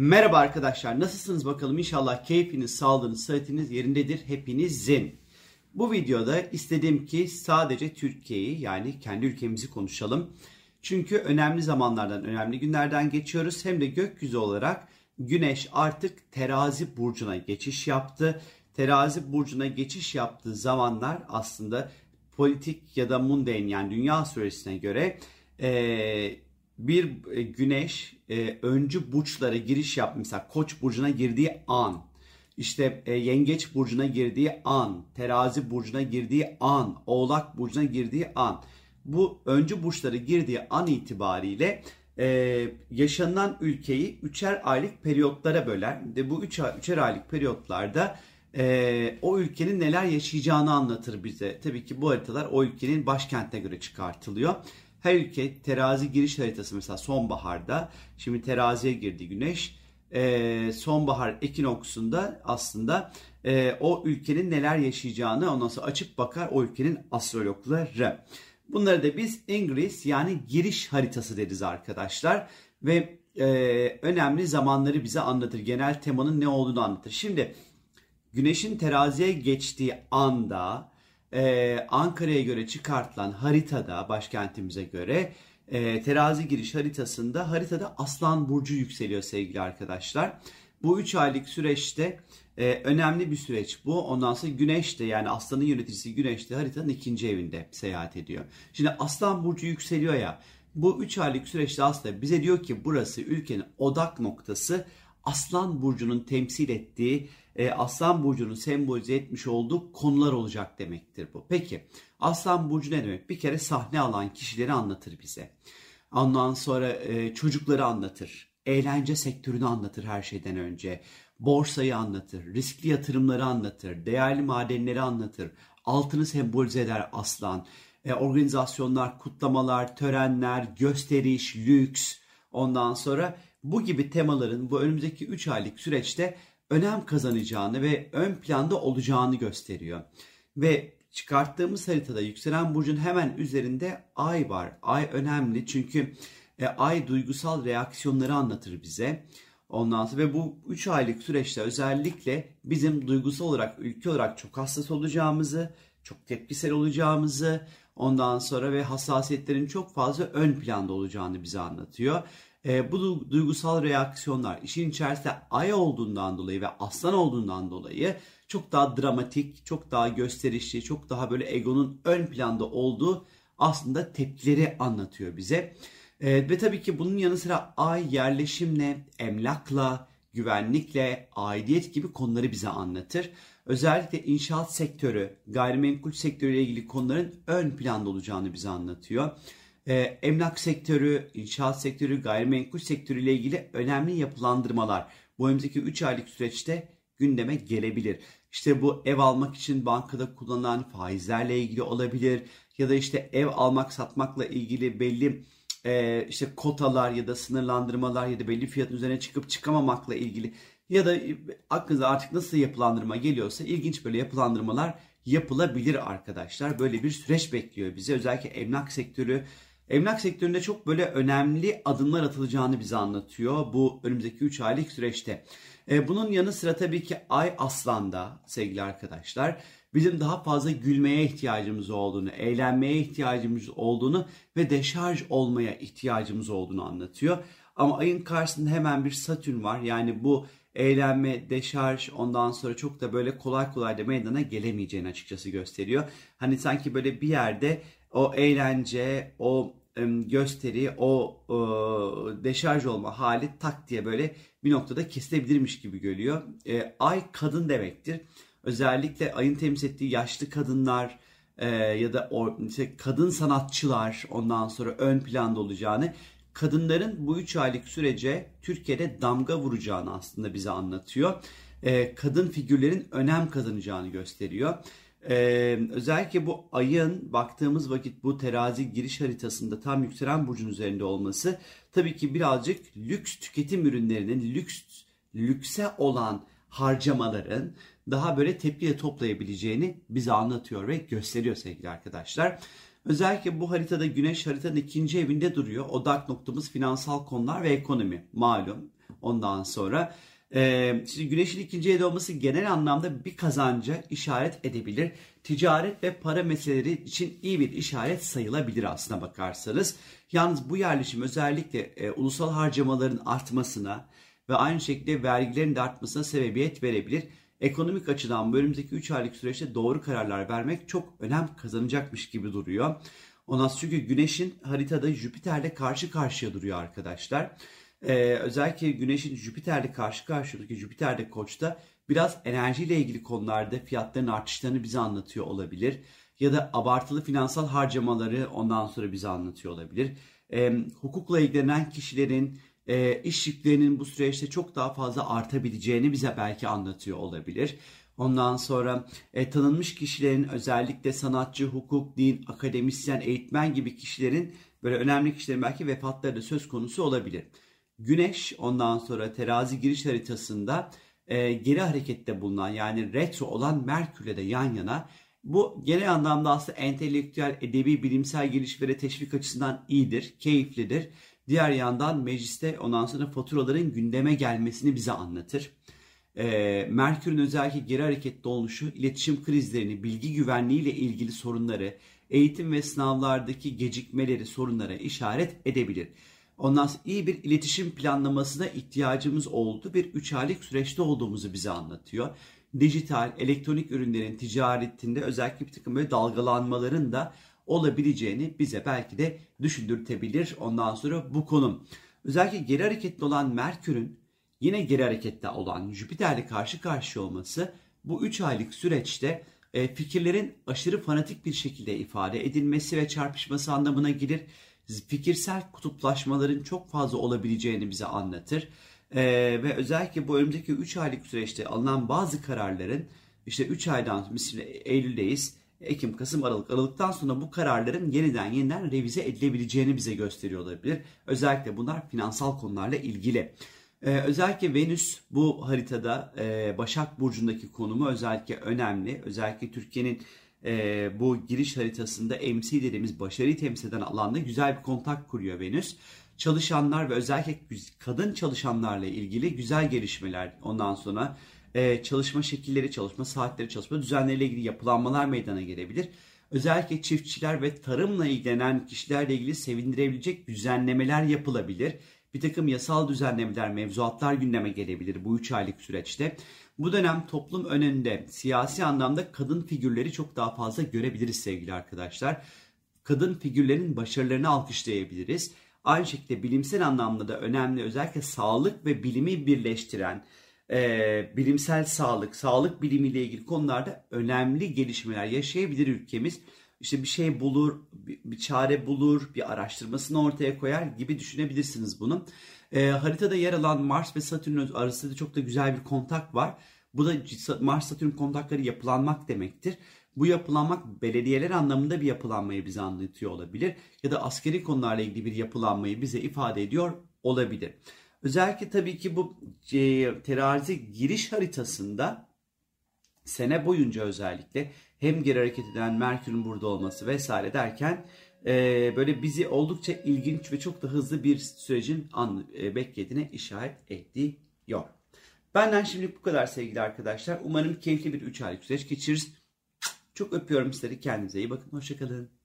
Merhaba arkadaşlar nasılsınız bakalım inşallah keyfiniz, sağlığınız, sıhhatiniz yerindedir hepinizin. Bu videoda istedim ki sadece Türkiye'yi yani kendi ülkemizi konuşalım. Çünkü önemli zamanlardan, önemli günlerden geçiyoruz. Hem de gökyüzü olarak Güneş artık terazi burcuna geçiş yaptı. Terazi burcuna geçiş yaptığı zamanlar aslında politik ya da mundane yani dünya süresine göre e, bir e, güneş e, öncü burçlara giriş yap mesela koç burcuna girdiği an işte e, yengeç burcuna girdiği an terazi burcuna girdiği an oğlak burcuna girdiği an bu öncü burçları girdiği an itibariyle e, yaşanılan ülkeyi üçer aylık periyotlara böler ve bu üç, üçer aylık periyotlarda e, o ülkenin neler yaşayacağını anlatır bize. Tabii ki bu haritalar o ülkenin başkentine göre çıkartılıyor. Her ülke terazi giriş haritası mesela sonbaharda şimdi teraziye girdi güneş. E, sonbahar ekinoksunda aslında e, o ülkenin neler yaşayacağını ondan sonra açıp bakar o ülkenin astrologları. Bunları da biz İngiliz yani giriş haritası deriz arkadaşlar. Ve e, önemli zamanları bize anlatır. Genel temanın ne olduğunu anlatır. Şimdi güneşin teraziye geçtiği anda e, Ankara'ya göre çıkartılan haritada başkentimize göre e, terazi giriş haritasında haritada Aslan Burcu yükseliyor sevgili arkadaşlar. Bu 3 aylık süreçte e, önemli bir süreç bu. Ondan sonra Güneş de yani Aslan'ın yöneticisi Güneş de haritanın ikinci evinde seyahat ediyor. Şimdi Aslan Burcu yükseliyor ya bu 3 aylık süreçte aslında bize diyor ki burası ülkenin odak noktası Aslan Burcu'nun temsil ettiği, e, Aslan Burcu'nun sembolize etmiş olduğu konular olacak demektir bu. Peki Aslan Burcu ne demek? Bir kere sahne alan kişileri anlatır bize. Ondan sonra e, çocukları anlatır. Eğlence sektörünü anlatır her şeyden önce. Borsayı anlatır, riskli yatırımları anlatır, değerli madenleri anlatır. Altını sembolize eder aslan. E, organizasyonlar, kutlamalar, törenler, gösteriş, lüks. Ondan sonra bu gibi temaların bu önümüzdeki 3 aylık süreçte önem kazanacağını ve ön planda olacağını gösteriyor. Ve çıkarttığımız haritada yükselen burcun hemen üzerinde ay var. Ay önemli çünkü e, ay duygusal reaksiyonları anlatır bize. Ondan sonra ve bu 3 aylık süreçte özellikle bizim duygusal olarak, ülke olarak çok hassas olacağımızı, çok tepkisel olacağımızı, ondan sonra ve hassasiyetlerin çok fazla ön planda olacağını bize anlatıyor. E, bu duygusal reaksiyonlar işin içerisinde ay olduğundan dolayı ve aslan olduğundan dolayı çok daha dramatik, çok daha gösterişli, çok daha böyle egonun ön planda olduğu aslında tepkileri anlatıyor bize. E, ve tabii ki bunun yanı sıra ay yerleşimle, emlakla, güvenlikle, aidiyet gibi konuları bize anlatır. Özellikle inşaat sektörü, gayrimenkul sektörüyle ilgili konuların ön planda olacağını bize anlatıyor. Ee, emlak sektörü, inşaat sektörü, gayrimenkul sektörü ile ilgili önemli yapılandırmalar bu önümüzdeki 3 aylık süreçte gündeme gelebilir. İşte bu ev almak için bankada kullanılan faizlerle ilgili olabilir ya da işte ev almak satmakla ilgili belli e, işte kotalar ya da sınırlandırmalar ya da belli fiyatın üzerine çıkıp çıkamamakla ilgili ya da aklınıza artık nasıl yapılandırma geliyorsa ilginç böyle yapılandırmalar yapılabilir arkadaşlar. Böyle bir süreç bekliyor bize. Özellikle emlak sektörü Emlak sektöründe çok böyle önemli adımlar atılacağını bize anlatıyor bu önümüzdeki 3 aylık süreçte. E, bunun yanı sıra tabii ki Ay Aslan'da sevgili arkadaşlar bizim daha fazla gülmeye ihtiyacımız olduğunu, eğlenmeye ihtiyacımız olduğunu ve deşarj olmaya ihtiyacımız olduğunu anlatıyor. Ama ayın karşısında hemen bir Satürn var. Yani bu eğlenme, deşarj ondan sonra çok da böyle kolay kolay da meydana gelemeyeceğini açıkçası gösteriyor. Hani sanki böyle bir yerde o eğlence, o gösteri, o deşarj olma hali tak diye böyle bir noktada kesilebilirmiş gibi görüyor. E, ay kadın demektir. Özellikle ayın temsil ettiği yaşlı kadınlar e, ya da kadın sanatçılar ondan sonra ön planda olacağını kadınların bu 3 aylık sürece Türkiye'de damga vuracağını aslında bize anlatıyor. E, kadın figürlerin önem kazanacağını gösteriyor. Ee, özellikle bu ayın baktığımız vakit bu terazi giriş haritasında tam yükselen burcun üzerinde olması tabii ki birazcık lüks tüketim ürünlerinin lüks lükse olan harcamaların daha böyle tepkiyle toplayabileceğini bize anlatıyor ve gösteriyor sevgili arkadaşlar. Özellikle bu haritada güneş haritanın ikinci evinde duruyor. Odak noktamız finansal konular ve ekonomi malum. ondan sonra. Ee, şimdi güneşin ikinci evde olması genel anlamda bir kazanca işaret edebilir. Ticaret ve para meseleleri için iyi bir işaret sayılabilir aslına bakarsanız. Yalnız bu yerleşim özellikle e, ulusal harcamaların artmasına ve aynı şekilde vergilerin de artmasına sebebiyet verebilir. Ekonomik açıdan bu önümüzdeki 3 aylık süreçte doğru kararlar vermek çok önem kazanacakmış gibi duruyor. Ondan çünkü Güneş'in haritada Jüpiter'le karşı karşıya duruyor arkadaşlar. Ee, özellikle Güneş'in Jüpiter'le karşı karşıyadaki Jüpiter'de Koç'ta biraz enerjiyle ilgili konularda fiyatların artışlarını bize anlatıyor olabilir. Ya da abartılı finansal harcamaları ondan sonra bize anlatıyor olabilir. Ee, hukukla ilgilenen kişilerin e, iş yüklerinin bu süreçte çok daha fazla artabileceğini bize belki anlatıyor olabilir. Ondan sonra e, tanınmış kişilerin özellikle sanatçı, hukuk, din, akademisyen, eğitmen gibi kişilerin böyle önemli kişilerin belki vefatları da söz konusu olabilir. Güneş ondan sonra terazi giriş haritasında e, geri harekette bulunan yani retro olan Merkür'le de yan yana. Bu genel anlamda aslında entelektüel, edebi, bilimsel gelişmelere teşvik açısından iyidir, keyiflidir. Diğer yandan mecliste ondan sonra faturaların gündeme gelmesini bize anlatır. E, Merkür'ün özellikle geri hareketli oluşu, iletişim krizlerini, bilgi güvenliği ile ilgili sorunları, eğitim ve sınavlardaki gecikmeleri, sorunlara işaret edebilir. Ondan sonra iyi bir iletişim planlamasına ihtiyacımız oldu. Bir 3 aylık süreçte olduğumuzu bize anlatıyor. Dijital, elektronik ürünlerin ticaretinde özellikle bir takım böyle dalgalanmaların da olabileceğini bize belki de düşündürtebilir. Ondan sonra bu konum. Özellikle geri hareketli olan Merkür'ün yine geri harekette olan Jüpiter'le karşı karşıya olması bu 3 aylık süreçte e, fikirlerin aşırı fanatik bir şekilde ifade edilmesi ve çarpışması anlamına gelir. Fikirsel kutuplaşmaların çok fazla olabileceğini bize anlatır. Ee, ve özellikle bu önümüzdeki 3 aylık süreçte alınan bazı kararların işte 3 aydan mesela Eylül'deyiz Ekim, Kasım, Aralık. Aralıktan sonra bu kararların yeniden yeniden revize edilebileceğini bize gösteriyor olabilir. Özellikle bunlar finansal konularla ilgili. Ee, özellikle Venüs bu haritada e, Başak Burcu'ndaki konumu özellikle önemli. Özellikle Türkiye'nin e, bu giriş haritasında MC dediğimiz başarıyı temsil eden alanda güzel bir kontak kuruyor Venüs. Çalışanlar ve özellikle kadın çalışanlarla ilgili güzel gelişmeler ondan sonra e, çalışma şekilleri, çalışma saatleri, çalışma düzenleriyle ilgili yapılanmalar meydana gelebilir. Özellikle çiftçiler ve tarımla ilgilenen kişilerle ilgili sevindirebilecek düzenlemeler yapılabilir. Bir takım yasal düzenlemeler, mevzuatlar gündeme gelebilir bu 3 aylık süreçte. Bu dönem toplum önünde siyasi anlamda kadın figürleri çok daha fazla görebiliriz sevgili arkadaşlar. Kadın figürlerin başarılarını alkışlayabiliriz. Aynı şekilde bilimsel anlamda da önemli özellikle sağlık ve bilimi birleştiren e, bilimsel sağlık, sağlık bilimiyle ilgili konularda önemli gelişmeler yaşayabilir ülkemiz. İşte bir şey bulur, bir, çare bulur, bir araştırmasını ortaya koyar gibi düşünebilirsiniz bunu. E, haritada yer alan Mars ve Satürn arasında çok da güzel bir kontak var. Bu da Mars-Satürn kontakları yapılanmak demektir. Bu yapılanmak belediyeler anlamında bir yapılanmayı bize anlatıyor olabilir. Ya da askeri konularla ilgili bir yapılanmayı bize ifade ediyor olabilir. Özellikle tabii ki bu terazi giriş haritasında sene boyunca özellikle hem geri hareket eden Merkür'ün burada olması vesaire derken e, böyle bizi oldukça ilginç ve çok da hızlı bir sürecin an, e, beklediğine işaret ediyor. Benden şimdilik bu kadar sevgili arkadaşlar. Umarım keyifli bir 3 aylık süreç geçiririz. Çok öpüyorum sizleri. Kendinize iyi bakın. Hoşçakalın.